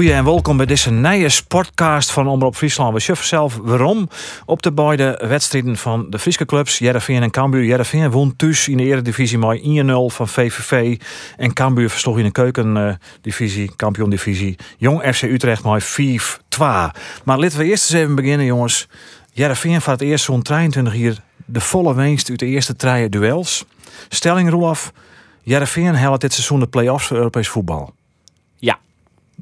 Goeie en welkom bij deze nieuwe sportcast van Omroep Friesland. We schuffen zelf waarom op de beide wedstrijden van de Friese clubs Jereveen en Cambuur. Jereveen won thuis in de eredivisie met 1-0 van VVV. En Cambuur versloeg in de keukendivisie, kampioendivisie, Jong FC Utrecht met 4-2. Maar laten we eerst eens even beginnen jongens. Jereveen voor het eerst zo'n 23 hier de volle winst uit de eerste drie duels. Stelling Roelof, Jereveen helpt dit seizoen de play-offs voor Europees voetbal. Ja.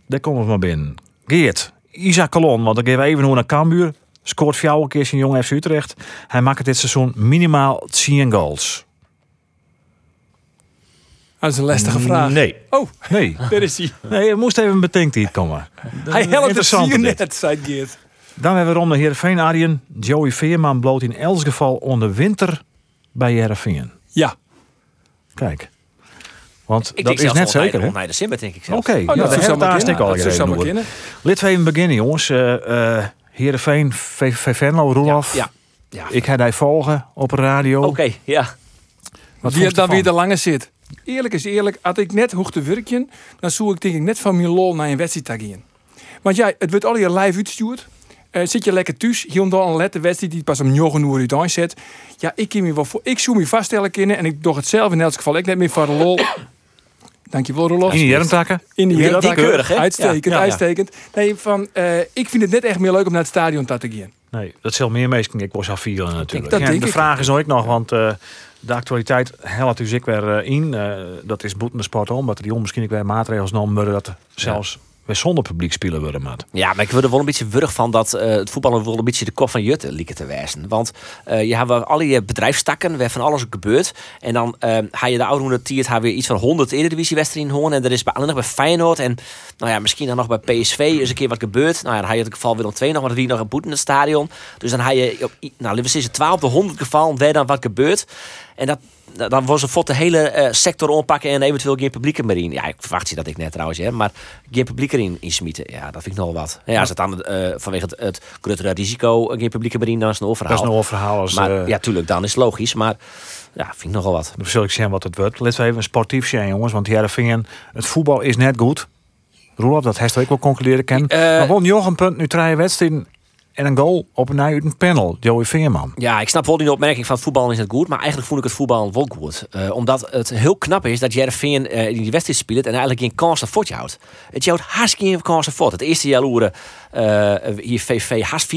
Daar komen we maar binnen. Geert, Isaac Colon, want dan geven we even hoe naar Cambuur. Scoort een keer in Jong FC Utrecht. Hij maakt dit seizoen minimaal 10 goals. Dat is een lastige vraag. Nee. Oh, Nee, daar is hij. nee, het moest even bedenkt hier komen. Hij helpt het hier net, zei Geert. Dan hebben we rond de Heerenveen Arjen. Joey Veerman bloot in elk geval onder winter bij Heerenveen. Ja. Kijk. Want Ik dat is net zeker, hè? Rond naar december, denk ik zelf. Oké, Oh, ja, dat de zou al zou. Laten we even beginnen, jongens. Eh eh Heerenveen, VVV Venlo, Roelof. Ja. Ja. Ik ga die volgen op radio. Oké, ja. Wat Wie dan weer er langer zit. Eerlijk is eerlijk, had ik net hoog te werken, dan zoek ik denk ik net van mijn lol naar een wedstrijd gaan. Want ja, het wordt al je live uitgestuurd. Eh, zit je lekker thuis, hier dan een lette wedstrijd die pas om 9 uur uit aanzet. Ja, ik kan me wel voor, ik zoek me vaststellen kunnen en ik doe het zelf in elk geval. Ik net meer voor de lol. Dankjewel, Rolof. In de Jerentakken? In de Die- Herendakken. die keurig, hè? Uitstekend, Ja, ja, ja. uitstekend. Nee, van, eh, ik vind het net echt meer leuk om naar het stadion te gaan. Nee, dat zal meer mensen. Ik was afvielen natuurlijk. dat Ja, denk de ik. vraag is ook nog, want eh, de actualiteit helpt dus ik weer eh, in. Eh, dat is boeten de sport om, dat er die misschien ook weer maatregelen genomen worden dat zelfs weer zonder publiek spelen worden. Maar Ja, maar ik word er wel een beetje wurg van dat eh, het voetballen een beetje de kop van Jutte lieken te wijzen. Want eh, je hebt alle je bedrijfstakken, waar van alles gebeurt. En dan ga je de oude tiert haar weer iets van 100 eredivisiewedstrijden horen. En er is bij, alleen nog bij Feyenoord en nou ja, misschien dan nog bij PSV is een keer wat gebeurd. Nou ja, dan ga je het geval Willem II nog, er wie nog een boete in het stadion. Dus dan ga je op, nou, we zeggen, 12 de 100 geval waar dan wat gebeurt. En dat, dan was voor de hele eh, sector oppakken en eventueel geen publiek meer in. Ja, ik verwacht je dat ik net trouwens, hè, maar geen publiek erin insmieten. Ja, dat vind ik nog wel wat. Ja, als het dan eh, vanwege het, het grotere risico geen publiek meer in, dan is het een overhaal. dat is een verhaal als... Maar eh, ja, tuurlijk, dan is het logisch. Maar ja, vind ik nogal wat. Dan zul ik zien wat het wordt. Laten we even sportief zijn, jongens. Want Heerenveen, het voetbal is net goed. Roelof, dat heeft ik wel concluderen ken. Eh, maar won nog een punt, nu drie wedstrijden en een goal op een uit panel. Joey Veerman. Ja, ik snap wel die opmerking van voetbal is het goed. Maar eigenlijk vond ik het voetbal wel goed. Eh, omdat het heel knap is dat Jereveen eh in die wedstrijd speelt en eigenlijk geen kans voor je houdt. Het houdt hartstikke geen kansen voor. Het eerste jaloeren eh hier VV haast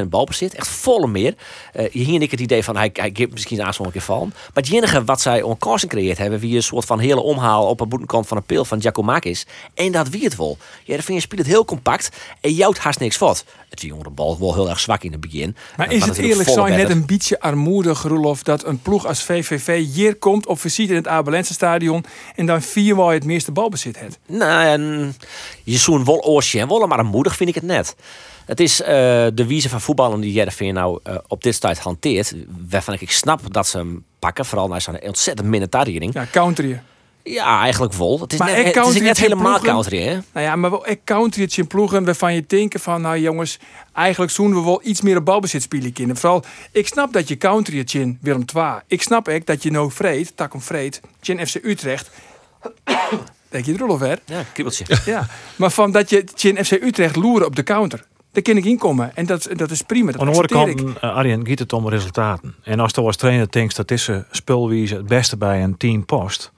74% balbezit. Echt volle meer. Eh hier en ik het idee van hij, hij geeft misschien een aanslag een keer vallen. Maar het enige wat zij on kansen gecreëerd hebben, wie een soort van hele omhaal op een boetenkant van een pil van Giacomakis. En dat wie het wel. Jereveen speelt het heel compact en jouwt haast niks voor. Het jongere bal wel heel erg zwak in het begin. Maar is het eerlijk zo net een beetje armoedig, Roelof, dat een ploeg als VVV hier komt op visite in het Abelense stadion en dan vier waar je het meeste balbezit hebt? Nou, en je zo'n wel oortje en wollen, maar een moedig vind ik het net. Het is eh, de wijze van voetballen die Jereveen nou eh, op dit tijd hanteert. Waarvan ik snap dat ze hem pakken. Vooral naar zo'n ontzettend minutariëring. Ja, country. Ja, eigenlijk wel. Het is Maar net, het is net helemaal country, hè? Nou ja, maar wel ik country het in ploegen waarvan je denken van, nou jongens, eigenlijk zoen we wel iets meer op balbezit spelen kunnen. Vooral, ik snap dat je country het in Willem II. Ik snap ook dat je no vreed, tak om vreed, in FC Utrecht. Denk je er al ver? Ja, kriebeltje. Ja, maar van dat je in FC Utrecht loeren op de counter. Daar kan ik inkomen. En dat, dat is prima. Dat Aan de andere kant, ik. uh, Arjen, gaat het om resultaten. En als je als trainer denkt dat deze spulwijze het beste bij een team past.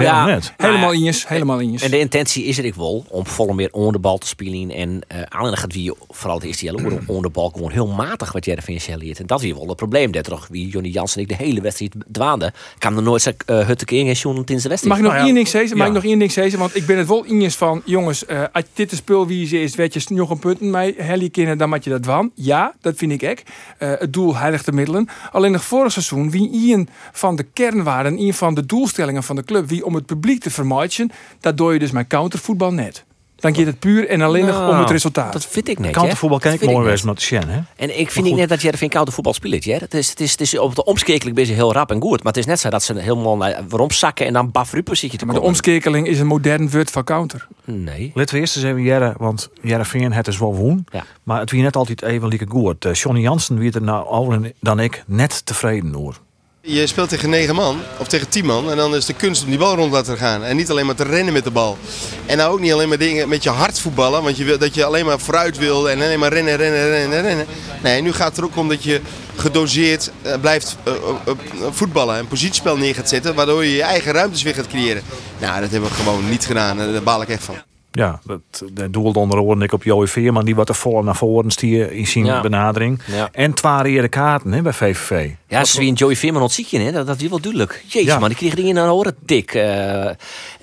Ja, net? helemaal injes. Helemaal injes. En de intentie is er ik wel om volle meer onder de bal te spelen. En uh, alleen gaat wie vooral het eerste jaar onder de bal gewoon heel matig wat Jereveen leert. En dat is hier wel het probleem. Dat toch wie Johnny Jansen ik de hele wedstrijd dwaande. Kan er nooit zijn uh, hutte keer en Sjoen in wedstrijd. Mag ik nog Nou één ding zeggen? Mag ik nog één ding zeggen? Want ik ben het wel injes van, jongens, eh, als dit de spulwijze is, werd je nog een punten mee helly kennen, dan moet je dat van. Ja, dat vind ik. Eh, het doel heiligt de middelen. Alleen nog vorig seizoen, wie een van de kernwaarden, een van de doelstellingen van de club, wie om het publiek te vermaaien, dat doe je dus met countervoetbal net. Dan gaat het puur en alleen nog om Nou, het resultaat. Dat vind ik net. Countervoetbal ken Dat ik mooi wezen met de Sjen, hè? En ik vind niet net dat Jervin Koude voetbal speelt. Ja? Het, is, het, is, het is op de omschakeling ben je heel rap en goed. Maar het is net zo dat ze helemaal naar waarom zakken en dan bafrupen zit je te Maar de komen. omschakeling is een modern woord van counter. Nee. Laten we eerst eens even Jerre, want Jereveen het is wel woen. Ja. Maar het wie net altijd even lieke goed. Uh, Johnny Jansen wie er nou ouder dan ik net tevreden over. Je speelt tegen negen man of tegen tien man en dan is de kunst om die bal rond te laten gaan. En niet alleen maar te rennen met de bal. En nou ook niet alleen maar dingen met je hart voetballen, want je wil dat je alleen maar vooruit wil en alleen maar rennen, rennen, rennen, rennen. Nee, nu gaat het er ook om dat je gedoseerd eh, blijft eh, eh, voetballen en positiespel neer gaat zetten, waardoor je je eigen ruimtes weer gaat creëren. Nou, dat hebben we gewoon niet gedaan en daar baal ik echt van. Ja, dat, dat doelde onder andere ik op Joey Veerman. Die wat er voor naar voren stier in zijn Ja. benadering. Ja. En twee rode kaarten hè, bij VVV. Ja, ze wie Joey Veerman ontziek je, hè? Dat, dat is wel duidelijk. Jezus Ja. man, die kreeg in een horen dik. eh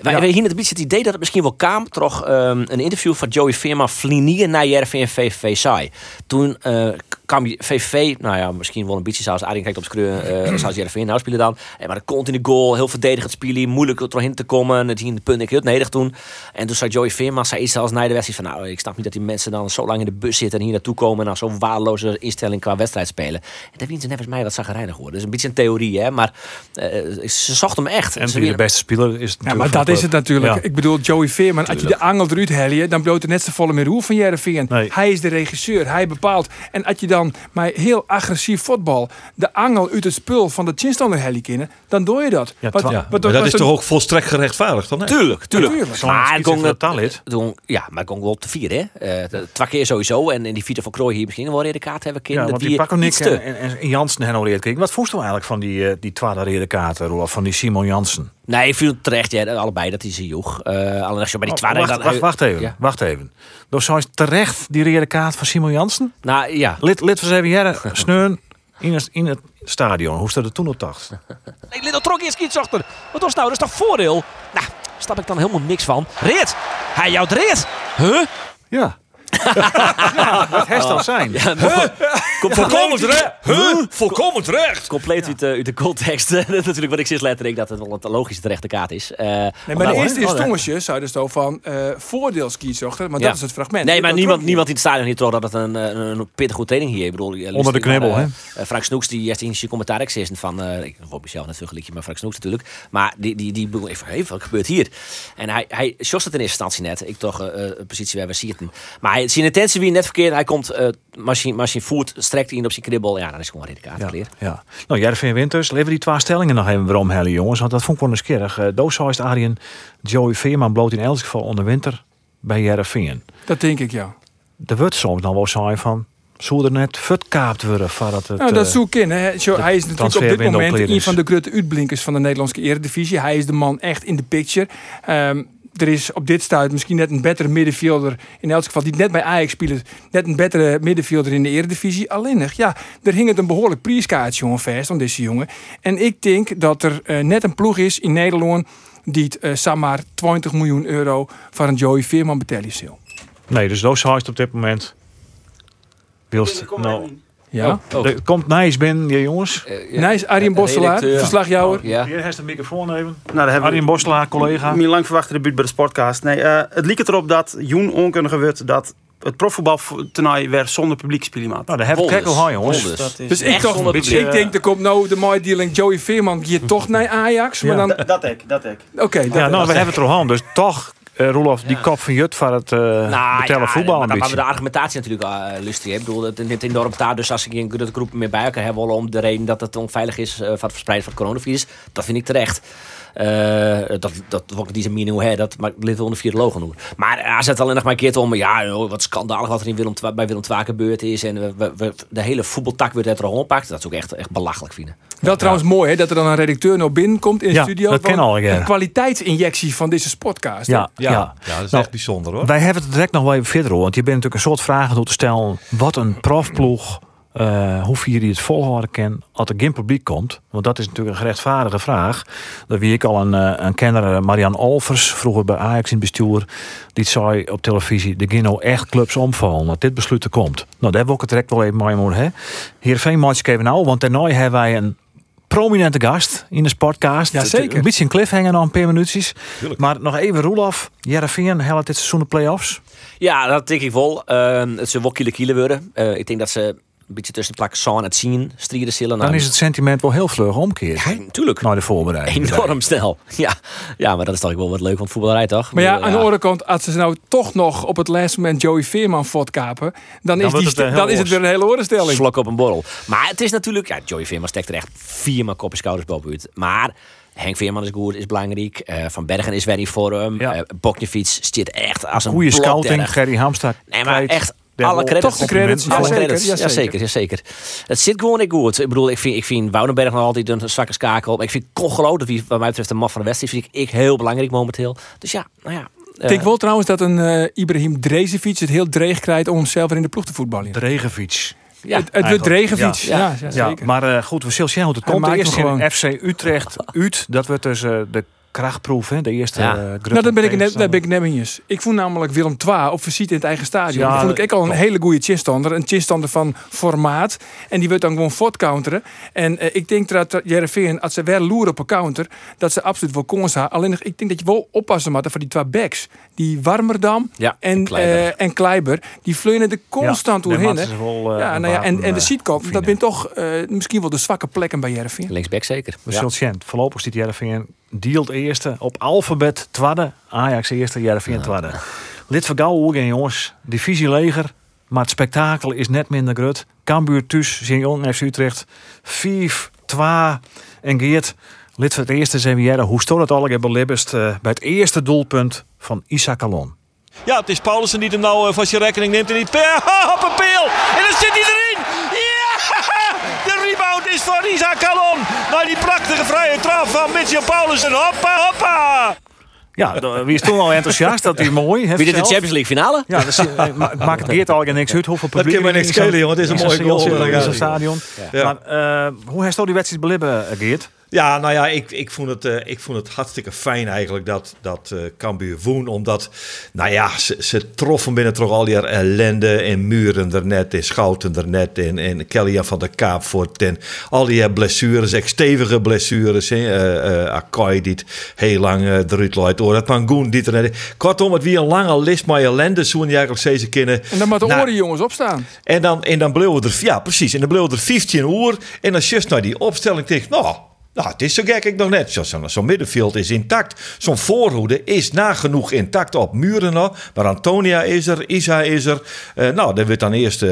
wij, hier het beetje het idee dat het misschien wel kwam. Toch ehm, een interview van Joey Veerman vliegen naar JRV en VVV saai. Toen eh, kwam je- VVV, nou ja, misschien wel een beetje zoals Arie kijkt op screur, eh zoals JRV nou spelen dan. Eh, maar de continu goal, heel verdedigend spelen, moeilijk er doorheen te komen. Het ging de punt ik heel nedig toen. En toen zei Joey Veerman, zei iets als na de wedstrijd van, nou, ik snap niet dat die mensen dan zo lang in de bus zitten en hier naartoe komen en dan zo'n waardeloze instelling qua wedstrijd spelen. En dat wint ze net als mij wat zagrijnig worden. Dat is een beetje een theorie, hè, maar eh, ze zocht hem echt. En Ze wie de beste speler is het Ja, maar dat is de het natuurlijk. Ja. Ik bedoel, Joey Veerman, als je de angel eruit helje, dan bloot er net zo volle meer roer van Jereveen. Nee. Hij is de regisseur, hij bepaalt. En als je dan met heel agressief voetbal de angel uit het spul van de chinstander helje kennen, dan doe je dat. Ja, Wat- Ja, wat- maar dat is een- toch ook volstrekt gerechtvaardigd dan? hè? Tuurlijk, tuurlijk. Maar iets kon ja, maar kon wel op de vier, hè? Eh, twee keer sowieso. En, en die Vita van Krooi hier misschien wel weer de kaart hebben Ja, kunnen. want die pakken Nick en, en, en Jansen kreeg. Wat voest we eigenlijk van die, eh, die tweede rode kaarten, Rolf? Van die Simon Jansen? Nee, ik viel terecht, ja, allebei, dat is een joeg. Eh alleen als je bij die Oh, wacht, dan- wacht, wacht even. Ja. Wacht even. Dus zou terecht die rode kaart van Simon Jansen? Nou, ja. Lid, lid van even Jerre, sneun in het, in het stadion. Hoe staat het toen op tacht? Nee, Lidl trok eerst iets achter. Wat was nou? Dat is toch voordeel? Nou, snap ik dan helemaal niks van. Reet! Hij jouwt Reet! Huh? Ja. ja, dat heeft dan zijn. Ja, Volkomen terecht! Huh? Volkomen terecht! Compleet uit, de, uit de context. Dat is natuurlijk wat ik sinds later denk dat het wel een logische terechte kaart is. Eh, Nee, maar Nou, de eerste Oh, instantie zou dus toch van eh voordeelskiezochter, maar Ja. dat is het fragment. Nee, maar niemand, niemand in het stadion hier toch dat het een, een, een pittige goede training hier. Ik bedoel, je Onder de knibbel, hè? eh, Frank Snoeks, die eerst in zijn commentaar zegt van, eh ik hoop mezelf net veel gelijk, maar Frank Snoeks natuurlijk. Maar die, die, die begon even, hey, wat gebeurt hier? En hij, hij het in eerste instantie net. Ik toch eh, een positie waar we zien het. Maar hij, zijn intentie wie net verkeerd. Hij komt, eh machine, machine voet, strekt hij in op zijn kribbel. Ja, dan is gewoon rede kaart Ja. Nou, Jervin Winters, leven die twee stellingen nog even waarom hellen, jongens. Want dat vond ik wel eens kerig. Uh, Dooshuis, Arjen, Joey Veerman bloot in elk geval onder winter bij Jervin. Dat denk ik, ja. Er wordt soms dan wel zijn van... Zou er net verkaapt worden voordat het... Nou, dat eh, zoek in. Hè. Zo, hij is natuurlijk op dit moment een is. van de grote uitblinkers van de Nederlandse Eredivisie. Hij is de man echt in de picture. Ehm, er is op dit stuit misschien net een betere middenvelder. In elk geval die net bij Ajax speelt. Net een betere middenvelder in de Eredivisie. Alleen, ja, er hing het een behoorlijk prijskaartje jongen vast aan deze jongen. En ik denk dat er eh, net een ploeg is in Nederland die het uh, zeg maar 20 miljoen euro voor een Joey Veerman betalen zal. Nee, dus Dooshuis op dit moment... Wilst, nou, Ja. Oh. er komt Nijs binnen, ja, jongens. Eh, ja. Nice, Arjen Bosselaar, Redacteur. verslagjouwer. Ja. Hier heeft de microfoon even. Nou, daar hebben Arjen Bosselaar, collega. mijn lang verwachte debuut bij de Sportcast. Nee, eh, het liep erop dat Joen onkundige werd dat het profvoetbaltoernooi weer zonder publiek spelen. Nou, daar heb ik al jongens. Dat is, Dus ik, Echt toch, zonder ik denk, er komt nou de mooie dealing Joey Veerman hier toch naar Ajax. Maar Ja. dan, dat ik, dat ik. oké, dat- Ja, nou, we hebben het er al aan. Dus toch, Roelof, die kop van Jut van het eh Nou, betellen ja, voetbal maar hebben we de argumentatie natuurlijk uh, lustig. Ik bedoel, het in het dorp daar, dus als ik een grote groep meer bij elkaar heb, wel om de reden dat het onveilig is uh, van het verspreiden van het coronavirus, dat vind ik terecht. Uh, dat, dat wat die mening hè, dat maakt lid onder vier logen noemen. Maar hij zet alleen nog maar een keer om, ja, oh, wat schandalig wat er in Willem, bij Willem II gebeurd is. En we, we, we, de hele voetbaltak wordt er al pakt. Dat is ook echt, echt belachelijk vinden. Wel trouwens mooi hè, dat er dan een redacteur nog binnenkomt in de Ja, studio. dat al, ja. Een kwaliteitsinjectie van deze podcast. Ja, ja. Ja, ja, dat is Nou, echt bijzonder hoor. Wij hebben het direct nog wel even verder hoor. Want je bent natuurlijk een soort vragen toe te stellen. Wat een profploeg, uh, hoe vier die het volhouden kan als er geen publiek komt. Want dat is natuurlijk een gerechtvaardige vraag. Dat wie ik al een, uh, een kenner, Marian Olvers, vroeger bij Ajax in bestuur. Die zei op televisie, de nou echt clubs omvallen. Dat dit besluit er komt. Nou, daar heb ik het direct wel even mooi moeten. Heerenveen match even nou. Want daarna hebben wij een prominente gast in de podcast. Ja, zeker. Een beetje een cliffhanger nog een paar minuutjes. Maar nog even Roelof. Jereveen helpt dit seizoen de play-offs. Ja, dat denk ik wel. Uh, het ze wel kiele kiele worden. Uh, ik denk dat ze een beetje tussen de plak San en zien strijden zullen. Dan is het sentiment wel heel vlug omkeerd. Ja, natuurlijk. Naar de voorbereiding. Enorm snel. Ja. ja, maar dat is toch wel wat leuk van voetballerij, toch? Maar ja, aan de andere kant, als ze nou toch nog op het laatste moment Joey Veerman voortkapen, dan, dan, is, die, het dan is het weer een hele oorstelling. Slok op een borrel. Maar het is natuurlijk, ja, Joey Veerman stekt er echt viermaal kopje schouders bovenuit. Maar Henk Veerman is goed, is belangrijk. Uh, Van Bergen is weer in vorm. Ja. Uh, zit echt als een goede scouting. Gerry Hamstad. Nee, maar echt alle credits. Toch de credits. Alle ja, credits. Zeker, ja, zeker, ja, zeker. Het zit gewoon niet goed. Ik bedoel, ik vind, ik vind Woudenberg nog altijd een zwakke schakel. Maar ik vind Congelo, dat wie wat mij betreft de man van de wedstrijd, vind ik, ik heel belangrijk momenteel. Dus ja, nou ja. Ik denk wel trouwens dat een uh, Ibrahim Drezefiets het heel dreig krijgt om hemzelf weer in de ploeg te voetballen. Dregefiets. Ja, het, het wordt Dregefiets. Ja, ja, ja, ja maar uh, goed, we zullen zien hoe het komt. Eerst in FC Utrecht, Ut, dat wordt dus uh, de krachtproef, hè? de eerste ja. uh, Nou, dan ben ik net, daar ben ik net Ik vond namelijk Willem II op visite in het eigen stadion. Ja, dat vond ik ook al een hele goede chinstander. Een chinstander van formaat. En die wordt dan gewoon voortcounteren. En uh, ik denk dat Jereveen, als ze weer loeren op een counter, dat ze absoluut wel kon zijn. Alleen ik denk dat je wel oppassen moet voor die twee backs. Die Warmerdam ja, en, Kleiber. Uh, en Kleiber. Die vleunen er constant ja, doorheen. Wel, ja, nou ja, en, en de seatkop, dat zijn toch misschien wel de zwakke plekken bij Jereveen. Linksback zeker. We zullen zien. Voorlopig ziet Jereveen dealt eerste op alfabet tweede. Ajax eerste, Jereveen tweede. Lid van Gauw jongens. Divisie leger. Maar het spektakel is net minder groot. Cambuur thuis, Jong FC Utrecht. 5, 2 en Geert. Lid van het eerste zijn Hoe stond het al belibbest uh, bij het eerste doelpunt van Isaac Alon? Ja, het is Paulussen die hem nou uh, van zijn rekening neemt. En die per, op een peel. En dan zit hij erin. Ja! De rebound is voor Isaac Alon. Naar die prachtige vrije trap van Mitchell Paulussen. Hoppa, hoppa. Ja, wie is toen al enthousiast? Dat is mooi. Wie dit de Champions League finale? Ja, dus, het maakt het Geert al niks uit hoeveel publiek. Dat kan me niks schelen, jongen. Het is een mooie goal. in zo'n stadion. Ja. Maar uh, hoe heeft die wedstrijd belibben, Geert? Ja, nou ja, ik, ik, vond het, uh, ik vond het hartstikke fijn eigenlijk dat, dat uh, Cambuur woon. Omdat, nou ja, ze, ze troffen binnen toch al die ellende. En Muren er net, en Schouten er net, en, en Kelly van der Kaapvoort. En al die blessures, echt stevige blessures. Uh, uh, Akkoy die het heel lang uh, eruit loopt. Het Mangoen die er net. Kortom, het wie een lange list maar ellende. Zo'n je eigenlijk steeds kennen. En dan moeten de nou, oren jongens opstaan. En dan, en dan bleven er, ja precies, en dan bleven er 15 uur. En als je naar die opstelling denkt, nou... Nou, het is zo gek ik nog net. Zo'n zo middenveld is intact. Zo'n voorhoede is nagenoeg intact op muren nog. Maar Antonia is er, Isa is er. Uh, nou, dan wordt dan eerst uh,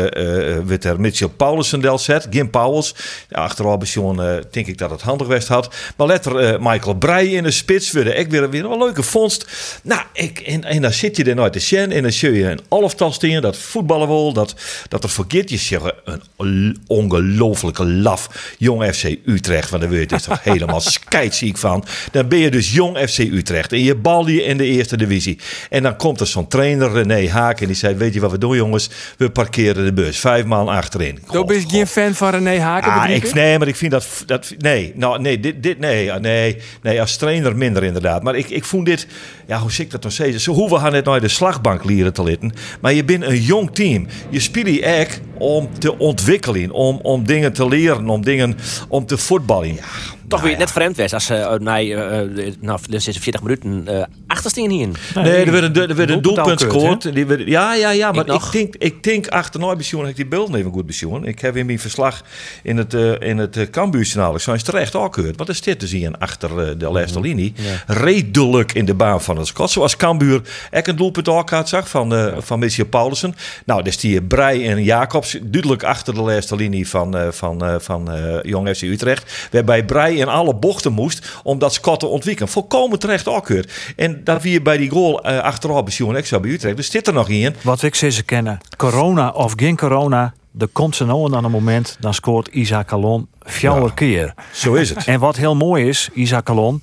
werd er Mitchell Paulussen del zet. Gim Pauwels. Ja, achteraf uh, denk ik dat het handig west had. Maar letter Michael Breij in de spits. Weer ik weer, weer een leuke vondst. Nou, ik, en, en dan zit je er nooit te zien. En dan zie je een olftal staan. Dat voetballen wil. Dat, dat er vergeet je zeggen een ongelofelijke laf. Jong FC Utrecht. Want dan weet je toch helemaal skeidziek van. Dan ben je dus jong FC Utrecht en je bal je in de eerste divisie. En dan komt er zo'n trainer, René Haak, en die zei: Weet je wat we doen, jongens? We parkeren de bus vijf maal achterin. Dan ben je geen fan van René Haak? Ah, ik, nee, maar ik vind dat. dat nee, nou, nee, dit, dit, nee, nee, nee, als trainer minder inderdaad. Maar ik, ik vond dit, ja, hoe ik dat nog steeds? Zo hoe we gaan net naar de slagbank leren te litten. Maar je bent een jong team. Je speelt echt om te ontwikkelen, om, om dingen te leren, om dingen om te voetballen. Ja, toch weer net vreemd was als ze uh, mij, uh, nou, 40 minuten uh, achtersteen hier. Nee, er werd een, er werd een doelpunt gescoord. Ja, ja, ja, maar ik, ik denk, ik denk achter nooit heb ik die beelden even goed bezoen. Ik heb in mijn verslag in het, uh, in het uh, Cambuurjournaal, ik zou terecht ook gehoord. Wat is dit te zien achter de laatste linie? Ja. Redelijk in de baan van het schot. Zoals Cambuur ik een doelpunt ook had zag van, uh, van Monsieur Paulussen. Nou, dus die Brei en Jacobs duidelijk achter de laatste linie van, van, van Jong FC Utrecht. Waarbij Brei in alle bochten moest om dat Scott te ontwikkelen. Volkomen terecht akkeurd. En dat we bij die goal uh, achteraf bij ik zou bij Utrecht. Dus zit er nog in. Wat ik ze kennen. Corona of geen corona. Er komt ze nou aan een moment, dan scoort Isaac Calon vier ja, keer. Zo is het. En wat heel mooi is, Isaac Calon,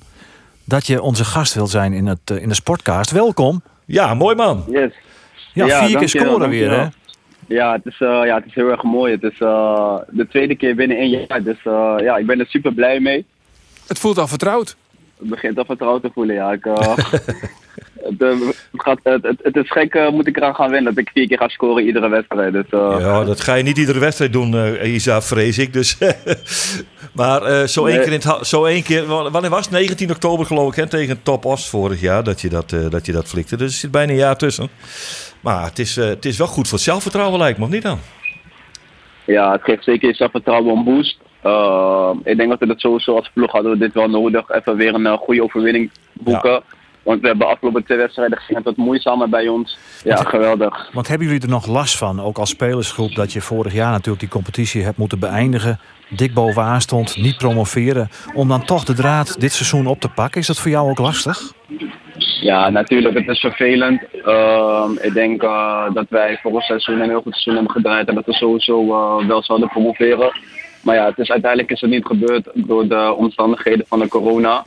dat je onze gast wil zijn in, het, in de sportcast. Welkom. Ja, mooi man. Yes. Ja, ja vier keer scoren weer hè? Ja het, is, uh, ja, het is heel erg mooi. Het is uh, de tweede keer binnen één jaar. Dus uh, ja, ik ben er super blij mee. Het voelt al vertrouwd. Het begint al vertrouwd te voelen, ja. Ik, uh, het, gaat, het, het, het is gek, eh, moet ik eraan gaan winnen. Dat ik vier keer ga scoren iedere wedstrijd. Dus, eh, Ja, dat ga je niet iedere wedstrijd doen, eh, Isa, vrees ik. Dus, maar eh, zo, één keer in het, zo één keer, wa- wanneer was het? 19 oktober geloof ik, hè, tegen Top Os vorig jaar, dat je dat, eh, dat, je dat flikte. Dus er zit bijna een jaar tussen. Maar het is, eh, het is wel goed voor het zelfvertrouwen, lijkt me, of niet dan? ja, het geeft zeker je zelfvertrouwen een boost. Eh, ik denk dat we dat sowieso als ploeg hadden we dit wel nodig. Even weer een eh, goede overwinning boeken. Want we hebben afgelopen twee wedstrijden gezien dat het moeizamer bij ons. Ja, geweldig. Want hebben jullie er nog last van, ook als spelersgroep, dat je vorig jaar natuurlijk die competitie hebt moeten beëindigen, dik bovenaan stond, niet promoveren, om dan toch de draad dit seizoen op te pakken? Is dat voor jou ook lastig? Ja, natuurlijk. Het is vervelend. Ehm, ik denk eh, dat wij vorig seizoen een heel goed seizoen hebben gedraaid en dat we sowieso eh, wel zouden promoveren. Maar ja, het is, uiteindelijk is het niet gebeurd door de omstandigheden van de corona.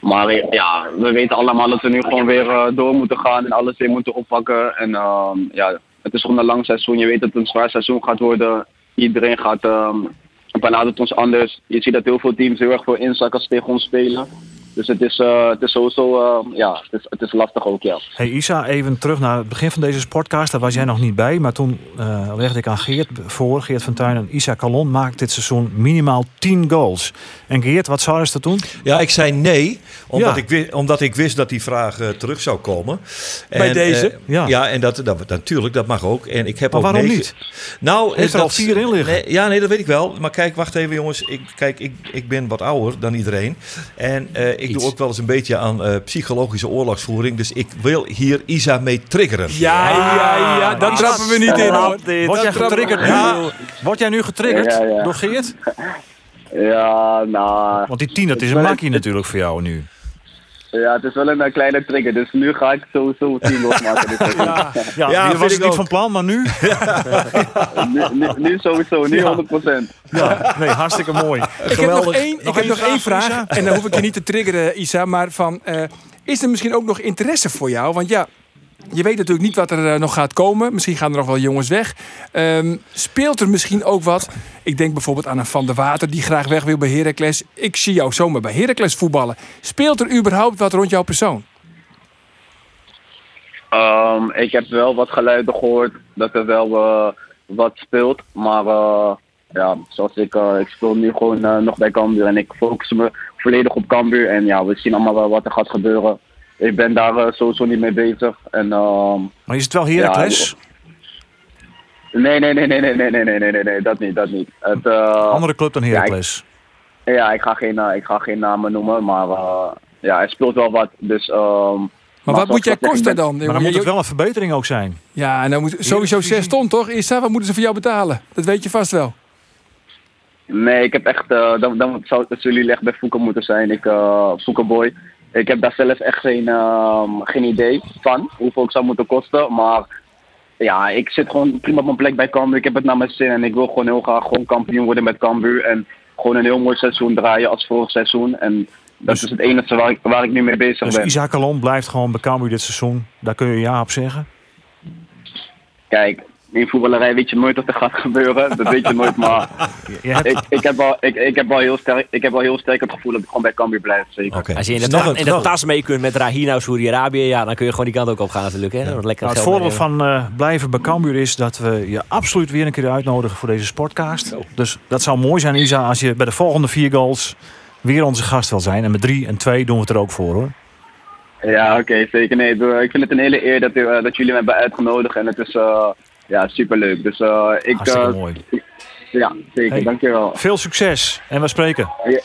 Maar eh, ja, we weten allemaal dat we nu gewoon weer door moeten gaan en alles weer moeten oppakken. En ehm, ja, het is gewoon een lang seizoen. Je weet dat het een zwaar seizoen gaat worden. Iedereen gaat um, benadert ons anders. Je ziet dat heel veel teams heel erg voor inzakken als tegen ons spelen. Dus het is, eh, het is sowieso, eh, ja, het is, het is lastig ook, ja. Hey Isa, even terug naar het begin van deze sportcast. Daar was jij nog niet bij, maar toen eh, legde ik aan Geert voor, Geert van Tuin en Isa Calon maakt dit seizoen minimaal 10 goals. En Geert, wat zou je dat toen? Ja, ik zei nee, omdat, Ja. ik, wist, omdat ik wist dat die vraag eh, terug zou komen. Bij deze? Ja. ja. en dat, dat, natuurlijk, dat mag ook. En ik heb Maar ook waarom negen- niet? Nou, Heeft er dat- al vier in liggen? Nee, ja, nee, dat weet ik wel. Maar kijk, wacht even jongens. Ik, kijk, ik, ik ben wat ouder dan iedereen. En eh, ik Iets. doe ook wel eens een beetje aan eh, psychologische oorlogsvoering. Dus ik wil hier Isa mee triggeren. Ja, ja, ja, dat trappen we niet in hoor. Word jij getriggerd? Ja. Word jij nu getriggerd Ja, ja. door Geert? Ja, nou, Want die 10, dat is een makkie natuurlijk voor jou nu. Ja, het is wel een eh, kleine trigger. Dus nu ga ik sowieso 10 losmaken. Ja, Ja, was ik niet ook. van plan, maar nu? nu, nu, nu sowieso, nu 100%. Ja, nee, hartstikke mooi. Ik heb nog één, ik heb één nog één vraag, vraag. Isa? En dan hoef ik je niet te triggeren, Isa. Maar van, eh, is er misschien ook nog interesse voor jou? Want ja, je weet natuurlijk niet wat er eh, nog gaat komen. Misschien gaan er nog wel jongens weg. Ehm, speelt er misschien ook wat? Ik denk bijvoorbeeld aan een Van der Water die graag weg wil bij Heracles. Ik zie jou zomaar bij Heracles voetballen. Speelt er überhaupt wat rond jouw persoon? Ehm, ik heb wel wat geluiden gehoord dat er wel eh, wat speelt. Maar eh, ja, zoals ik, ik speel nu gewoon nog bij Cambuur. En ik focus me volledig op Cambuur. En ja, we zien allemaal wel wat er gaat gebeuren. Ik ben daar eh, sowieso niet mee bezig. En ehm, Maar is het wel Heracles? nee, nee, nee, nee, nee, nee, nee, nee, nee, nee, nee, dat niet, dat niet. Het, eh, Andere club dan Heracles. Ja, ik ga geen, eh, ik ga geen namen noemen, maar ja, hij speelt wel wat. Dus, ehm, Maar wat moet jij ik kosten dan? Maar dan moet het wel een verbetering ook zijn. Ja, en dan moet sowieso 6 ton toch? Isa, wat moeten ze voor jou betalen? Dat weet je vast wel. Nee, ik heb echt, eh, dan, dan zou het jullie echt bij Fouke moeten zijn. Ik, uh, Fouke Boy. Ik heb daar zelf echt geen, ehm, geen idee van hoeveel het zou moeten kosten. Maar ja, ik zit gewoon prima op mijn plek bij Cambuur. Ik heb het naar mijn zin en ik wil gewoon heel graag gewoon kampioen worden met Cambuur. En gewoon een heel mooi seizoen draaien als vorig seizoen. En dat Dus- is het enige waar ik, waar ik nu mee bezig Dus ben. Isaac Calon blijft gewoon bij Cambuur dit seizoen. Daar kun je ja op zeggen. Kijk, in voetballerij weet je nooit wat er gaat gebeuren. Dat weet je nooit, maar Je hebt, ik, ik, heb wel, ik, ik, heb wel heel sterk, ik heb wel heel sterk het gevoel dat ik gewoon bij Cambuur blijf. Zeker. Als je in de, Dus nog ta- in de tas mee kunt met Rahina Saudi-Arabië, ja, dan kun je gewoon die kant ook op gaan natuurlijk. Hè? Nou, het voordeel van eh, blijven bij Cambuur is dat we je absoluut weer een keer uitnodigen voor deze sportcast. Dus dat zou mooi zijn, Isa, als je bij de volgende vier goals weer onze gast wil zijn. En met drie en twee doen we het er ook voor hoor. Ja, oké, zeker. Nee, ik vind het een hele eer dat, u, eh, dat jullie me hebben uitgenodigd en het is uh, ja, superleuk. Dus uh, ik... Hartstikke eh, mooi. Ja, zeker. Hey. Dankjewel. Veel succes en we spreken. Oké,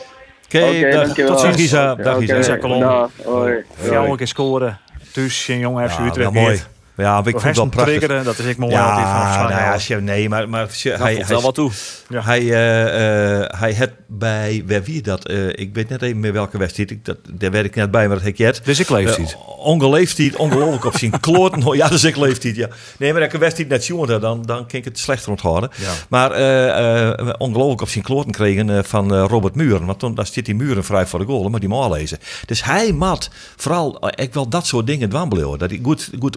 Oké, dag. dankjewel. tot ziens Isa. Dag Isa. Calon. dag, hoi. Jou een keer scoren. Dus en jong FC Ja, Utrecht. wel mooi. Ja, ik het wel prachtig. triggeren, dat is ik van Ja, afslaan. nou ja, je, nee, maar, maar je- hij, hij, wel wat toe. hij, eh, eh, hij had bij, wie dat, eh, ik weet net even meer welke wedstrijd, ik, dat, daar werd ik net bij, maar dat heb ik jet. Dus ik leef niet. Uh, Ongeleeftijd, ongelooflijk op zien kloten. Ja, dus ik leeftijd, ja. Nee, maar als ik een wedstrijd net jongen, dan, dan kan ik het slechter onthouden. Ja. Maar eh, eh, ongelooflijk op zijn kloten kregen eh, van Robert Muren. Want toen daar zit die Muren vrij voor de goal, maar die moet lezen. Dus hij mat vooral ik wel dat soort dingen dwambelen. Dat hij goed, goed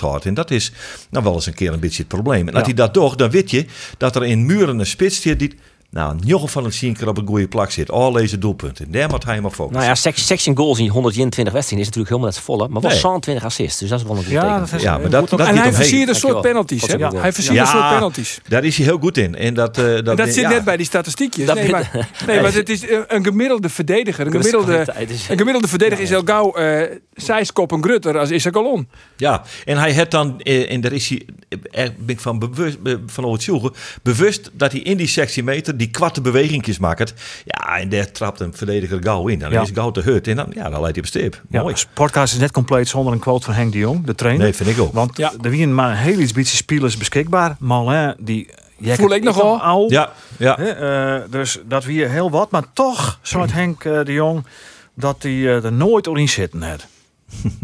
had. En dat is nou wel eens een keer een beetje het probleem. En als hij dat doet, dan weet je dat er in Muren een spits zit die Nou, Jochem van het Zinker op een goede plak zit. Al deze doelpunten. Daar moet hij maar focussen. Nou ja, sec- section goals in 121 wedstrijden is natuurlijk helemaal net volle. Maar wel Nee. 27 assists. Dus dat is wel een goed Ja, teken. Ja, maar eh, dat- dat- En niet hij versiert een soort penalties. Hè? Ja. Hij versiert een soort penalties. daar is hij heel goed in. En dat, eh, dat, En dat zit ja. net bij die statistiekjes. Dat Nee, maar, nee, maar het is een, gemiddelde verdediger. Een gemiddelde, een gemiddelde verdediger is heel gauw eh zijskop en grutter als Issa Galon. Ja, en hij had dan, eh, en daar is hij, eh, er ben ik van, bewust, be- van overtuigd, bewust dat hij in die sectiemeter die kwarte bewegingjes maakt. Ja, en daar trapt een verdediger gauw in. Dan Ja. is gauw te hut en dan, ja, dan leidt hij op stip. Ja, Mooi. de podcast is net compleet zonder een quote van Henk de Jong, de trainer. Nee, vind ik ook. Want Ja. er waren maar heel iets beetje spelers beschikbaar. Malin, die... Voel ik nog wel. Ja, ja. Eh, dus dat weer heel wat. Maar toch, zoals Henk eh, de Jong, dat hij eh, er nooit in zitten had.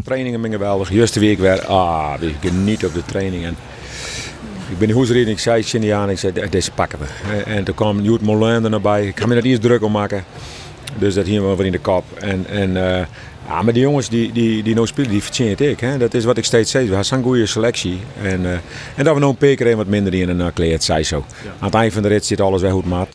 Trainingen ben geweldig. Juiste week weer. Ah, we genieten op de trainingen. Ik ben de hoesreed en ik zei Cindy aan, ik zei, "De- deze pakken we. Eh, En toen kwam Newt Moulin er naar bij. Ik ga me er eerst druk om maken. Dus dat hier wel weer in de kop. En, en eh, ja, maar die jongens die, die, die nou spelen, die verdienen het ik. Hè. Dat is wat ik steeds zeg. We hebben zo'n goede selectie. En, eh, en dat we nou een peker en wat minder in een uh, kleed, zei zo. Aan het eind van de rit zit alles weer goed maat.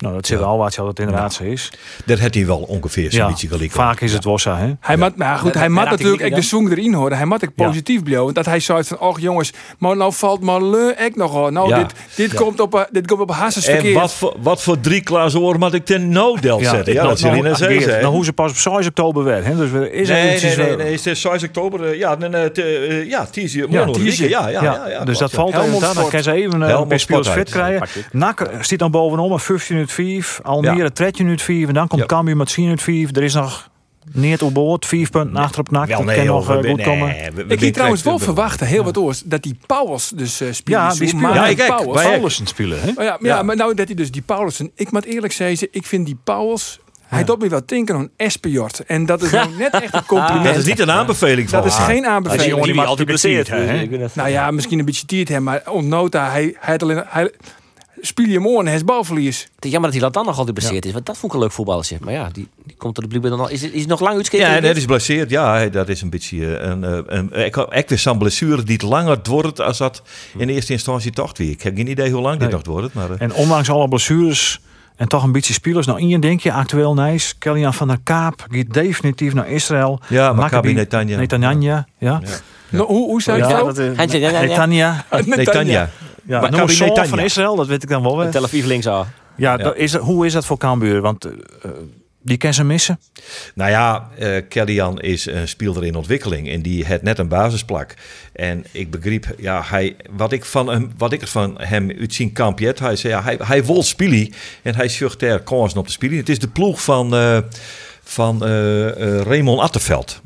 Nou, dat zit wel wat dat inderdaad zo is. Daar had hij wel ongeveer zo'n Ja, beetje gelijk. vaak is het zo, hè? Hij moet, nou goed, Ja, hij dat- moet dat natuurlijk ik de zong erin horen. Hij moet ook Ja. positief blijven. Dat hij zei van, och jongens, maar nou valt Malin echt nog hoor. Nou, Ja. dit, dit, komt op, eh, dit komt op Hasses En wat voor, wat voor drie glazen oor moet ik ten no-del zetten? Ja, nou, dat zul je nou. Geert, hè? Nou, hoe ze pas op 6 oktober werd. Hè? Dus is er Nee, nee, nee, eh, nee, het is 6 oktober. eh, Ja, eh, ja, 10 uur. Ja, morgen, 10 uur. Ja, ja, ja. ja, dus dat ja. valt. Dan Sport. kan ze even een paar spelers Sport fit krijgen. Pak dit. Nak zit dan bovenom, 15 uur 5. Almere 13 uur 5. En dan komt Ja. Cambuur met 10 uur 5. Er is nog niet op boord. 5 punten achter op nak. Dat nee, kan nog eh, goed nee, komen. we- we Ik hier trouwens wel verwachten, heel wat oors, dat die Pauwels dus eh spelen. Ja, die spelen. Maar Ja, die. Pauwels- ook. Paulussen spelen, hè? Oh ja, ja, Ja. maar nou dat hij dus die Paulussen... Ik moet eerlijk zeggen, ik vind die Pauwels... Hij doet me wel denken aan Espejord. En dat is nou net echt een compliment. Dat is niet een aanbeveling van Dat is geen Dat is aanbeveling. jongen die Die altijd ben het- Nou ja, misschien een beetje tiert hem, maar ontnota, hij, hij had alleen... Hij, speel je mooi en hij is balverlies. Het is jammer dat hij dan nog altijd blesseerd is. Want dat vond ik een leuk voetballertje. Maar ja, die, die komt er de blijkbaar dan al. Is, het- is hij nog lang uitschreven? Ja, en dat is blesseerd. Ja, dat is een beetje eh, een, een, een ik, ik wist zo'n blessure die het langer wordt als dat in eerste instantie toch weer. Ik heb geen idee hoe lang dit Nee. nog wordt. Maar, eh, En ondanks alle blessures en toch een beetje spelers. Nou, Ian denk je, actueel nice. Kellyan van der Kaap gaat definitief naar Israël. ja, Maccabi Maccabi Netanya. Netanya, ja. Nou, hoe, hoe zei je Ja, het dat. Netanya. Netanya. Ja, Maccabi noem een zoon Netanya. van Israël, dat weet ik dan wel. weer. Tel Aviv links aan. Ja, is, hoe is dat voor Cambuur? Want eh, die kan ze missen. Nou ja, eh Kellyan is een speler in ontwikkeling en die heeft net een basisplak. En ik begreep, ja, hij, wat, ik van hem, wat ik van hem uit zien kampjet, hij zei, ja, hij, hij wil spelen en hij daar kansen op te spelen. Het is de ploeg van, eh, van Raymond Attenveld.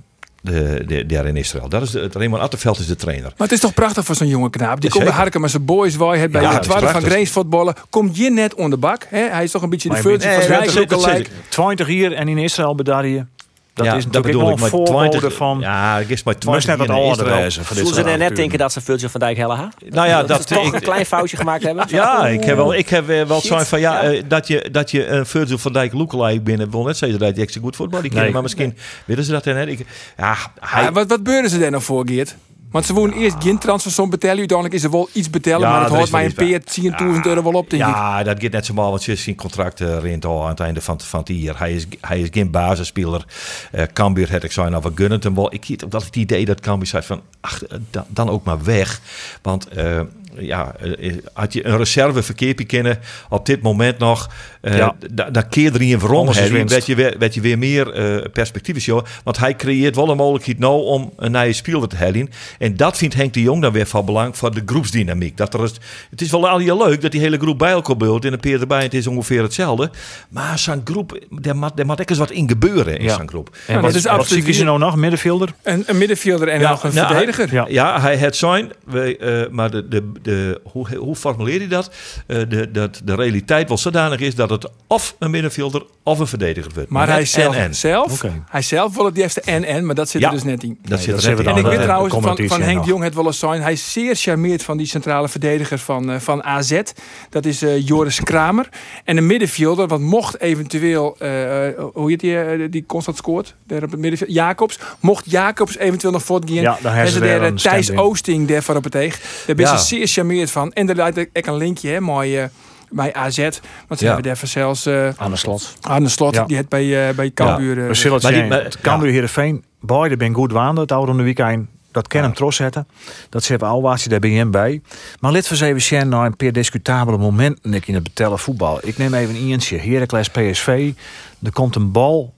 De, de, daar in Israël. Dat is de, Raymond Attenveld is de trainer. Maar het is toch prachtig voor zo'n jonge knaap. Die komt bij Harken met zijn boys. Waar hij bij Ja, de twaalf van. Grace voetballen. Komt je net onder de bak. Hè? Hij is toch een beetje de Maar virtue je van zijn Nee, dat eigen zeker, lookalike. 20 hier en in Israël bedarje. Dat Ja, is natuurlijk bedoel ik, een maar voorbode 20 van... Ja, ik is maar 20 net wat voor dit Zullen ze er net denken dat ze Virgil van Dijk hellen ha? Nou ja, Dat dat, ze toch ik- een klein foutje gemaakt hebben? Ja, ik heb wel, ik heb eh, wel zoiets van ja, Ja. eh, dat je dat je een Virgil van Dijk lookalike binnen wil net zeggen dat hij extra goed voetbal die maar misschien willen ze dat dan net. Ik, ja, hij, Ja, wat, wat beurden ze daar nou voor, Geert? Want ze wonen eerst geen transfersom betalen. Uiteindelijk is er wel iets betalen. Ja, maar het hoort mij een peer 10.000 euro wel op, denk ik. ja, dat gaat net zo mal, want ze is zijn contract eh, rent al aan het einde van, van het jaar. Hij is, hij is geen basisspeler. Eh Cambuur had ik zijn, nou, we gunnen hem wel. Ik heb dat het idee dat Cambuur zei van, ach, eh, dan, dan ook maar weg. Want ja, eh, had je een reserve verkeerpje kennen op dit moment nog, eh Ja. da- daar keer er in winst. werd je weer, werd je weer meer eh perspectief is, joh. Want hij creëert wel een mogelijkheid nou om een nieuwe speler te halen. En dat vindt Henk de Jong dan weer van belang voor de groepsdynamiek. Dat er is, het is wel al heel leuk dat die hele groep bij elkaar beult en een peer erbij. Het is ongeveer hetzelfde. Maar zo'n groep, daar moet, daar moet ook eens wat in gebeuren in Ja. zo'n groep. En dat wat, is wat absoluut zie je nou nog? Middenvelder? Een, een middenvelder en Ja, nog een nou, verdediger. Ja. Ja, hij het zijn, we, eh, maar de, de, de, hoe, hoe formuleer je dat? Eh, de, dat de realiteit wel zodanig is dat het of een middenvelder of een verdediger wordt. Maar net hij zelf, en, en. hij zelf wil het eerste en-en, maar dat zit Ja. er dus net in. Dat Nee, zit dat er net in. En ik dan, weet trouwens de van, van Henk nog. de Jong het wel eens zijn. Hij is zeer charmeerd van die centrale verdediger van, eh, van AZ. Dat is eh, Joris Kramer. En een middenvelder, want mocht eventueel, eh, hoe heet die, die constant scoort? Daar op het middenveld, Jacobs. Mocht Jacobs eventueel nog voortgaan. Ja, dan hebben hebben ze daar een Thijs. Oosting daar voor op het teeg. Daar ben je Ja. zeer charmeerd van. En daar leidt ook een linkje, hè, mooi. Bij AZ. Want ze Ja. hebben daar zelfs eh Aan de slot. aan de slot, Ja. die het bij, eh bij Cambuur. het Maar die- Het Cambuur Heerenveen, beide ben goed waande het oude weekend. Dat kan hem trots zetten. Dat ze hebben al daar bij hem bij. Maar let we eens even zien naar een paar discutabele momenten Nick, in het betellen voetbal. Ik neem even een eentje. Heracles PSV. Er komt een bal.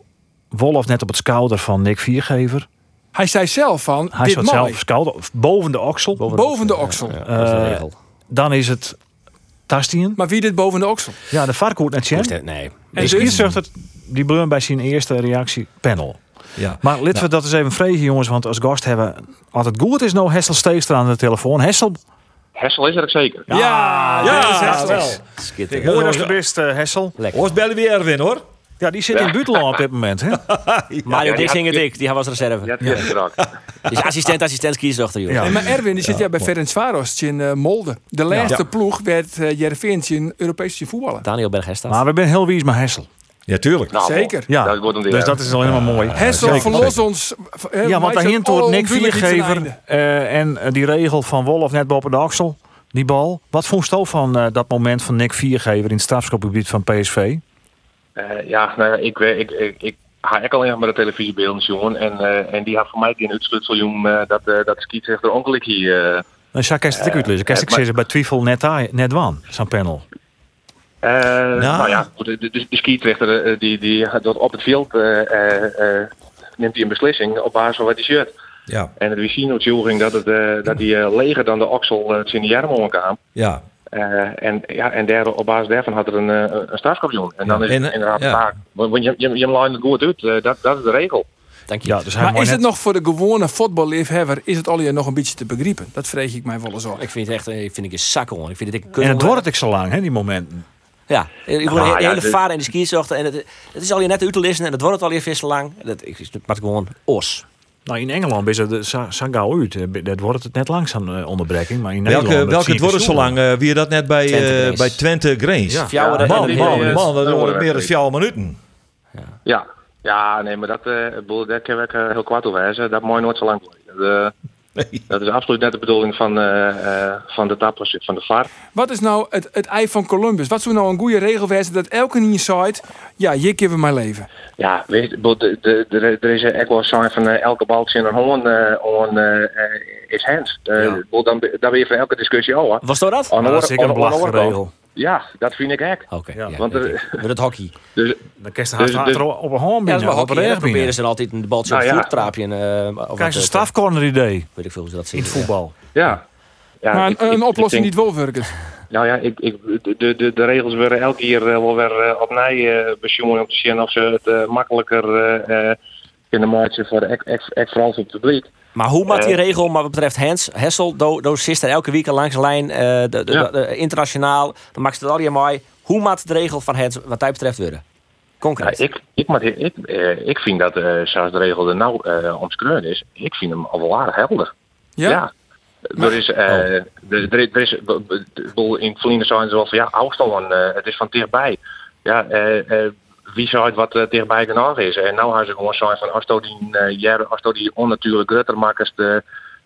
Wolf net op het schouder van Nick Viergever. Hij zei zelf van, Hij dit zelf schouder, boven de oksel. Boven de oksel. Ja, de Eh, regel. Dan is het Tastien. Maar wie dit boven de oksel? Ja, de net zien. Moest het- Nee. En dus- de scheidsrechter die bleun bij zijn eerste reactie panel. Ja. Maar laten we dat eens even vregen, jongens. Want als gast hebben altijd goed is nou Hessel Steekstra aan de telefoon. Hessel. Hessel is er ook zeker. Ja, ja, dit is Hessel. Mooi dat je best, eh, Hessel. Lekker. Ons bellen weer Erwin hoor. Ja, die zit in Buteland op dit moment. Hè? Mario die Dix had- hing het ik. Die was reserve. Ja, ook. Dus assistent, assistent, kiesdochter, joh. Ja. En maar Erwin die zit ja, bij Ferencvaros in eh, Molde. De laatste ploeg werd uh, Jereveen in Europees in voetballen. Daniel Berghesta. Maar we zijn heel wies met Hessel. Ja, tuurlijk. Nou, Zeker. Ja, Dat wordt dus dat is alleen maar mooi. Hessel Zeker. verlos ons. eh, Ja, want wij daarheen zijn toert Nick Viergever eh, en eh, die regel van Wolf net boven de oksel. Die bal. Wat vond je van eh, dat moment van Nick Viergever in het strafschopgebied van PSV? Eh, ja, nou ja, ik, weet- ik, ik, ik ga ik alleen maar de televisiebeelden jongen. En, eh, en die had voor mij geen uitsluitsel, jongen, eh, dat, eh dat ongeluk hier. eh, Dan zou ik het uitlezen. Ik eh, ik zeggen bij twijfel net, net wan, zo'n panel. Nou ja, de, de, die, die dat op het veld neemt hij een beslissing op basis van wat hij shirt. Ja, En het zien dat, het, dat hij eh, leger dan de oksel uh, in de jarm kwam. ja. Eh, en ja, en daar, op basis daarvan had er een, eh, een strafkampioen. En dan Ja, is het en, inderdaad ja. vaak. Want je, je, je lijnt het goed uit, eh, dat, dat is de regel. Dank je. Ja, dus Maar is net- het nog voor de gewone voetballiefhebber, is het al hier nog een beetje te begrijpen? Dat vreeg ik mij wel eens af. Ik vind het echt eh, ik vind ik een zakkel. Ik vind het ik En het wordt het ik zo lang, hè, die momenten. Ja, ik word Ah, de ja, hele dit- vaar in de. En het, het is al je net uit te lezen en het wordt al je vis lang. Dat ik het maakt gewoon os. Nou, in Engeland is het zo gauw uit. Eh, Dat wordt het net langzaam eh, onderbreking. Maar in Nederland... Welke, dat welke het ik worden zo lang? eh, wie je dat net bij Twente Grace. bij Twente Grains? Ja. En Man, man, hele- man, dat wordt wordt meer dan. 4 minuten. Ja, ja nee, maar dat, eh, bedoel, daar kan ik heel kwaad over zijn. Dat mooi nooit zo lang blijven. Dat, Nee. dat is absoluut net de bedoeling van, eh, eh, van de tappers, van de VAR. Wat is nou het, het ei van Columbus? Wat zou nou een goede regel wezen dat elke in je site, ja, hier geven mijn leven. Ja, weet je, ik bedoel, de, de, de, er is echt wel een sign van eh, elke balkje in een hoorn eh, on, eh, eh, is hands. Bedoel, dan, ben- dan ben je van elke discussie al. Was dat dat? Aan de Ja, dat is zeker een belachelijke regel. Ja, dat vind ik echt. Oké. Ja. ja, Want er- Met het hockey. Dus, Dan kan je Dus- de dus- op een hand Ja, dat wel op hockey. een proberen ze altijd een baltje Nou op ja. het voettraapje. en, eh, of Krijg wat, je een eh, strafcorner idee Weet ik veel hoe ze dat in zien. het voetbal. ja. ja maar ik- een, ik- een ik oplossing niet wel werken. Nou ja, ik, ik, de, de, de regels worden elke keer eh, wel weer eh, opnieuw uh, besjongen om te zien of ze het eh, makkelijker eh, eh, kunnen maken voor ek, ek, vooral voor het publiek. Maar hoe maakt die Eh. regel, maar wat betreft Hens, Hessel, do, do er elke week langs de lijn, eh, de, de, Ja. de- internationaal, dan maakt het al je mooi. Hoe maakt de regel van Hens wat mij betreft worden? Ja, Concreet. ik, ik, maar ik, eh, ik vind dat, eh, zoals de regel er nou eh omschreven is, ik vind hem al wel aardig helder. Ja? Er is, eh, er, er, er is, in Vliende zijn ze wel van ja, afstand, eh het is van dichtbij. Ja, eh, eh, wie zou het wat eh, dichtbij genoeg is? En nou hebben ze gewoon zijn van als die, eh, als je die onnatuurlijk grutter eh,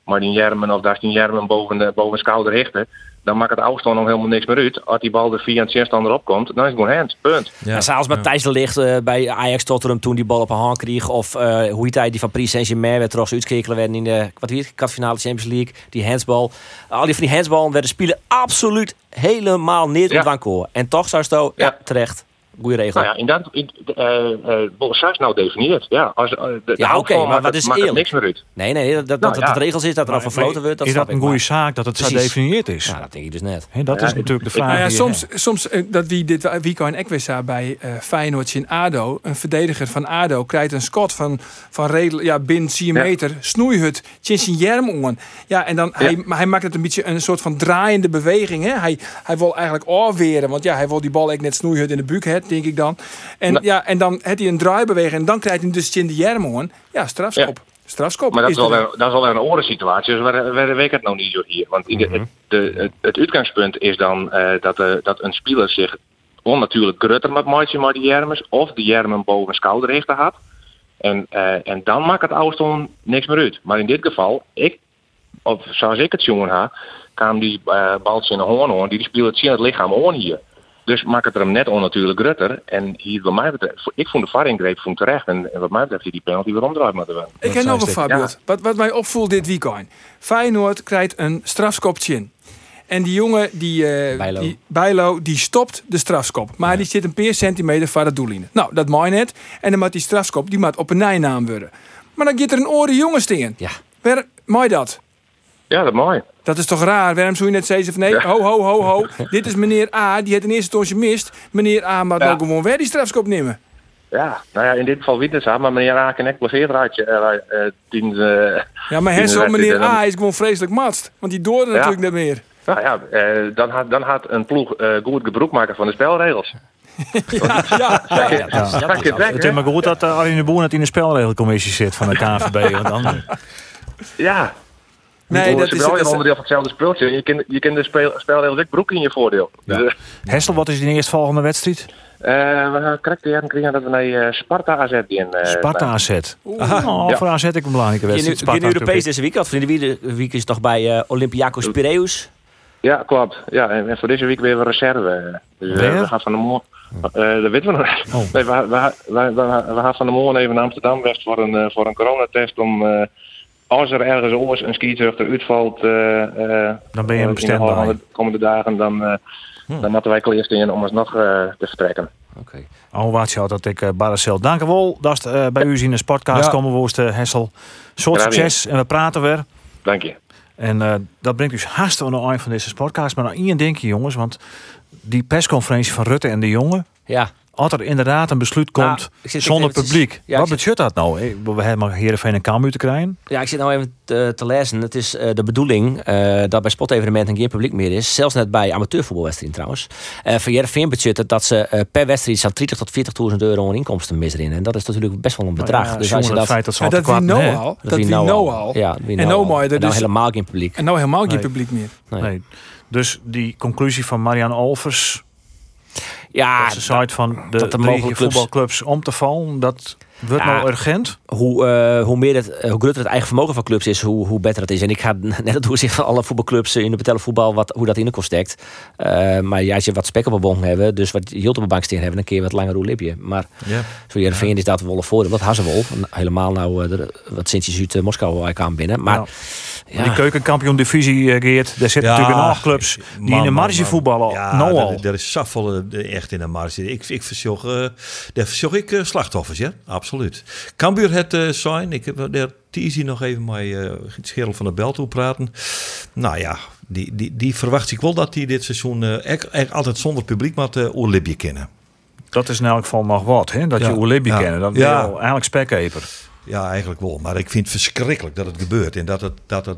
maar die jermen of dat die jermen boven de, boven de schouder richten, dan maakt het afstand nog helemaal niks meer uit. Als die bal er via het zesstander opkomt, dan is het gewoon hands, punt. Ja. En zelfs met Thijs de Ligt eh, bij Ajax Tottenham toen die bal op een hand kreeg. Of eh, hoe heet hij die van Paris Saint-Germain werd trouwens uitskekelen werden in de het, kwartfinale Champions League. Die handsbal. Al die van die handsballen werden spelen absoluut helemaal niet Ja. op. En toch zou ja, Ja. terecht. Goeie regel. Nou ja, inderdaad, in, eh eh zoals nou definieert. Ja, als, eh, de, Ja, oké, maar wat is maakt het eerlijk? niks meer uit. Nee, nee, dat, dat, Nou, dat ja. het regels is dat er al verfloten wordt. Dat is dat een ik, goede zaak dat het zo Precies. gedefinieerd is? Ja, dat denk ik dus net. Hè, dat Ja, is natuurlijk de ik- vraag. Nou je soms, soms dat wie dit Wico en Ekwissa bij eh Feyenoord in ADO, een verdediger van ADO, krijgt een schot van, van redelijk, ja, binnen 4 Ja. meter, snoeihut, tjin zijn jerm om. Ja, en dan, hij, maar hij maakt het een beetje een soort van draaiende beweging. Hè? Hij, hij wil eigenlijk afweren, want ja, hij wil die bal eigenlijk net snoeihut in de buik hebben, denk ik dan. En, Nou. ja, en dan heeft hij een draaibeweging en dan krijgt hij dus in de jerm om. Ja, strafschop. Strafschop. Maar dat is, wel er- weer, dat is wel weer een oren-situatie. Dus waar, waar weet ik het nou niet zo hier? Want in de- het, de, het, het uitgangspunt is dan eh, dat, eh, dat een speler zich onnatuurlijk grutter met maatje maar die jermers. Of de jermen boven schouderrichten had. En, eh, en dan maakt het afstand niks meer uit. Maar in dit geval, ik, of zoals ik het jongen ha, kwam die eh baltje in de hoorn hoorn, die speelde het het lichaam on hier. Dus maak het er hem net onnatuurlijk rutter. En hier, wat mij betreft, ik vond de VAR ingreep vond terecht. En, en wat mij betreft, die penalty weer omdraait moeten we. Ik heb nog een voorbeeld. Wat, wat mij opvoelt dit weekend. Feyenoord krijgt een strafskopje in. En die jongen, die, eh Bijlo. die Bijlo, die stopt de strafskop. Maar die zit een paar centimeter van de doelline. Nou, dat mag net. En dan moet die strafskop die moet op een nijnaam worden. Maar dan gaat er een oren jongens tegen. Ja. Waar, mooi dat? Ja, dat is mooi. Dat is toch raar? Waarom zou je net zeggen van nee, Ja. ho, ho, ho, ho. Dit is meneer A, die het in eerste instantie mist. Meneer A moet Ja. nou gewoon weer die strafskop nemen. Ja, nou ja, in dit geval zo, maar meneer Raken en blesseerd raad je. eh, eh, die, eh, Ja, maar wedstrijd, meneer dan- A is gewoon vreselijk matst. Want die doorde Ja. natuurlijk niet meer. Nou ja, eh, dan, had, dan had een ploeg eh, goed gebruik maken van de spelregels. Ja, ja, ja. Ja, dat is- dat is Het is maar goed dat uh, Arjen de Boer net in de spelregelcommissie zit van de KNVB. want dan, Ja. Nee, dat is is... wel een onderdeel van hetzelfde speeltje. Je kent je kent de speel, spelregels ook broek in je voordeel. Dus, eh, Hessel, wat is die eerstvolgende wedstrijd? eh, we gaan correct de jaren krijgen dat we naar eh, Sparta AZ in. eh, Sparta. AZ. Oh, Ja. voor AZ ook een belangrijke wedstrijd. geen Sparta Europees deze week. Want vrienden wie week is toch bij eh, Olympiakos Piraeus. Ja, klopt. Ja, en, en voor deze week weer een reserve. Dus, eh, Weer? we gaan van de morgen. eh dat weten we nog niet. Oh. Nee, we, we, we, we, we gaan van de morgen even naar Amsterdam West voor een, voor een coronatest. Om, eh, als er ergens oors een skiterug uitvalt. eh eh, Dan ben je hem in de standby. komende, komende dagen, dan, eh, dan moeten wij kleerst in om alsnog eh te vertrekken. Oké. Oh, wat je dat ik uh, Baracel. Dank u wel. Dat is uh, bij u in de Ja. komen uh, Hessel. Soort succes en we praten weer. Dank je. En uh, dat brengt dus haast aan de eind van deze podcast. Maar nou één denk je jongens, want die persconferentie van Rutte en de jongen. Ja. Als er inderdaad een besluit Nou, komt zonder publiek. Ja, wat betekent dat nou? Eh, We hebben maar Heerenveen en Cambuur te krijgen. Ja, ik zit nou even te, te lezen. Het is eh, de bedoeling eh, dat bij sportevenementen geen publiek meer is. Zelfs net bij amateurvoetbalwedstrijden trouwens. Eh voor Jereveen budgetten dat ze per wedstrijd zo'n 30 tot 40.000 euro aan inkomsten missen. En dat is natuurlijk best wel een bedrag. Maar ja, dus als je dat... het feit dat ze dat wie nou al. dat wie nou nou al. Ja, En nou nou mooi, dat nou is- helemaal geen publiek. En nou helemaal geen Nee. publiek meer. Nee. Nee. Dus die conclusie van Marianne Olvers, Ja, dat van de, dat voetbalclubs om te vallen, dat wordt nou urgent. hoe, eh, hoe meer het, eh, hoe groter het eigen vermogen van clubs is, hoe, hoe beter het is. En ik ga net het doorzicht van alle voetbalclubs in de betellen voetbal, wat, hoe dat in de kost stekt. Eh, maar ja, als je wat spek op een bonk hebben, dus wat hield op een bank staan hebben, dan kun je wat langer hoe lipje. Maar voor Jereveen is dat wel een voordeel. Ze wel. Helemaal nou eh, wat Sintjes uit eh, Moskou eh, kwamen binnen. Maar. Ja, Die keukenkampioen divisie, eh, Geert, daar zitten Ja. natuurlijk nog clubs die Man, in de marge man. voetballen. Ja, nou dat- al. Dat is saffel eh, echt in de marge. Ik, ik verzoek, eh daar verzoek ik slachtoffers, ja, absoluut. Cambuur het eh, zijn. Ik heb daar teasie nog even met eh Scherel van de Bel toe praten. Nou ja, die, die, die verwacht ik wel dat die dit seizoen eh, echt, echt altijd zonder publiek met uh, Olympië kennen. Dat is in elk geval nog wat, hè? dat Ja. je Ja. kennen. Dat Ja. ben je al eigenlijk spekkeper. Ja, eigenlijk wel. Maar ik vind het verschrikkelijk dat het gebeurt. En dat het, dat het,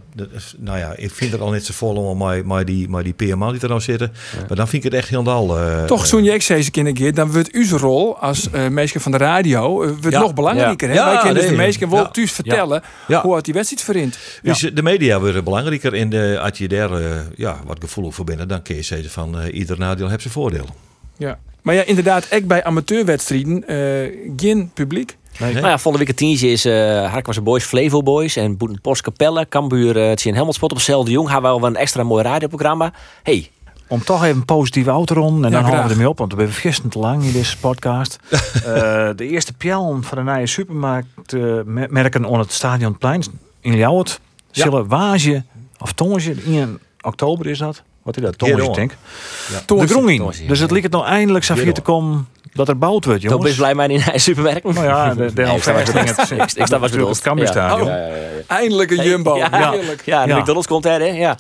nou ja, ik vind het al net zo vol om maar, maar die, maar die PMA die er nou zitten. Maar dan vind ik het echt helemaal... eh Toch, eh, zo'n je deze keer keer, dan wordt uw rol als uh, meisje van de radio eh, wordt Ja. nog belangrijker. Hè? Ja. Wij kunnen dus Ja, de nee. meisje wel Ja. thuis vertellen Ja. hoe het die wedstrijd verint. Dus de media worden belangrijker. En de, als je daar eh, ja, wat gevoelig voor bent, dan kun je zeggen van eh, ieder nadeel heeft zijn voordelen. Ja. Maar ja, inderdaad, ook bij amateurwedstrijden eh geen publiek. Nee. Nou ja, volgende week het tientje is uh, Harkwasse Boys, Flevo Boys en Post Capelle, Cambuur, uh, het is in Helmond op hetzelfde jong. Hebben we wel een extra mooi radioprogramma. Hey, Om toch even een positieve auto rond. En dan Ja, houden we ermee op, want we hebben vergisten te lang in deze podcast. Eh, de eerste pjellen van de nieuwe supermarkt eh, me- merken onder het stadionplein in Ljouwert. Ja. Zullen Waasje of Tongetje, in oktober is dat? Wat is dat? Hierom. denk ik. De. Tongetje, Dus het ja. lijkt het nou eindelijk Hierom. te komen dat er bouwd wordt, toch jongens. best blij mee in een supermerk. Nou ja, de, de Nee, ik dingen. Ik- ik bedoelt. Het Cambuurstadion. Ja. Eindelijk een jumbo. Ja, ja, de Ja. McDonald's komt hè, hè? Ja.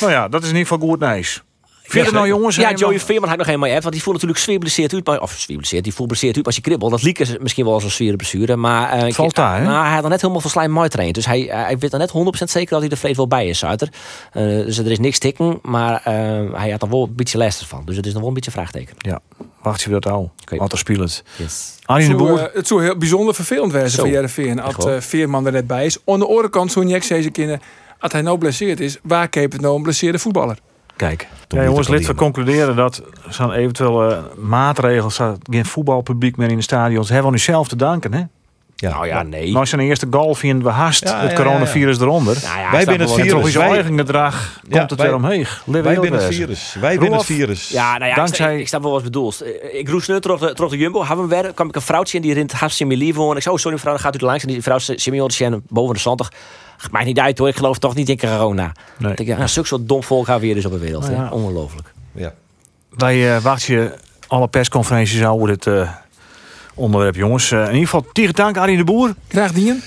Nou ja, dat is in ieder geval goed nice. Het nou jongens? Ja, Joey nog- Veerman had ik nog helemaal uit, want die voelt natuurlijk geblesseerd uit. Maar, of zwaar geblesseerd, die voelt geblesseerd uit als je kribbelt. Dat liep er misschien wel als een zware blessure. Maar eh, Valt daar? Nou, hij had er net helemaal van slijm mooi trainen. Dus hij, hij weet er net 100% zeker dat hij er vreed wel bij is, Suiter. Eh, dus er is niks tikken, maar eh, hij had er wel een beetje last van. Dus het is nog wel een beetje een vraagteken. Ja, wacht je dat al. Wat er speelt. Yes. Arjen de Zo, Boer. eh, het zou heel bijzonder vervelend Zo. voor Jereveen als eh, Veerman er net bij is. Aan de andere kant zo'n deze kinderen, als hij nou blesseerd is, waar keep het nou een blesseerde voetballer? Kijk. Ja, jongens, lid we concluderen dat zo'n eventuele maatregels, zo- geen voetbalpubliek meer in de stadions, hebben we nu zelf te danken. Hè? Ja. Nou ja, nee. Maar zijn eerste goal vinden we haast Ja, het ja, coronavirus eronder. Nou ja, Wij zijn het virus. Wij- eigen gedrag komt het wij- weer Wij zijn het virus. Wij zijn het virus. Ja, nou ja, Dankzij- ik, sta- ik snap wel wat je bedoelt. Eh, Ik roes nu terug de, de Jumbo. Hebben we weer, kwam ik een vrouwtje in die rint haast in mijn wonen. Ik zei, oh, sorry mevrouw, dan gaat u er langs. En die vrouw Simeon boven de 20. Maakt niet uit hoor, ik geloof toch niet in corona. Nee. Ik ja, nou, soort dom volk gaan we weer dus op de wereld. Nou ja. Ongelooflijk. Ja. Wij eh, wachten alle persconferenties over dit eh, onderwerp, jongens. Eh, in ieder geval, tegen dank Arie de Boer, Graag dien.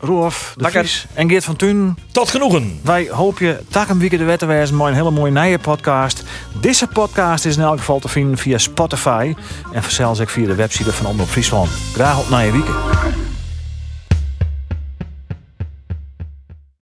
Roelof de Lekker. Vries en Geert van Thun. Tot genoegen. Wij hopen je tak een weekend de wet te wijzen met een hele mooie nieuwe podcast. Deze podcast is in elk geval te vinden via Spotify en vanzelfs ook via de website van Omroep Friesland. Graag op naar je weekend.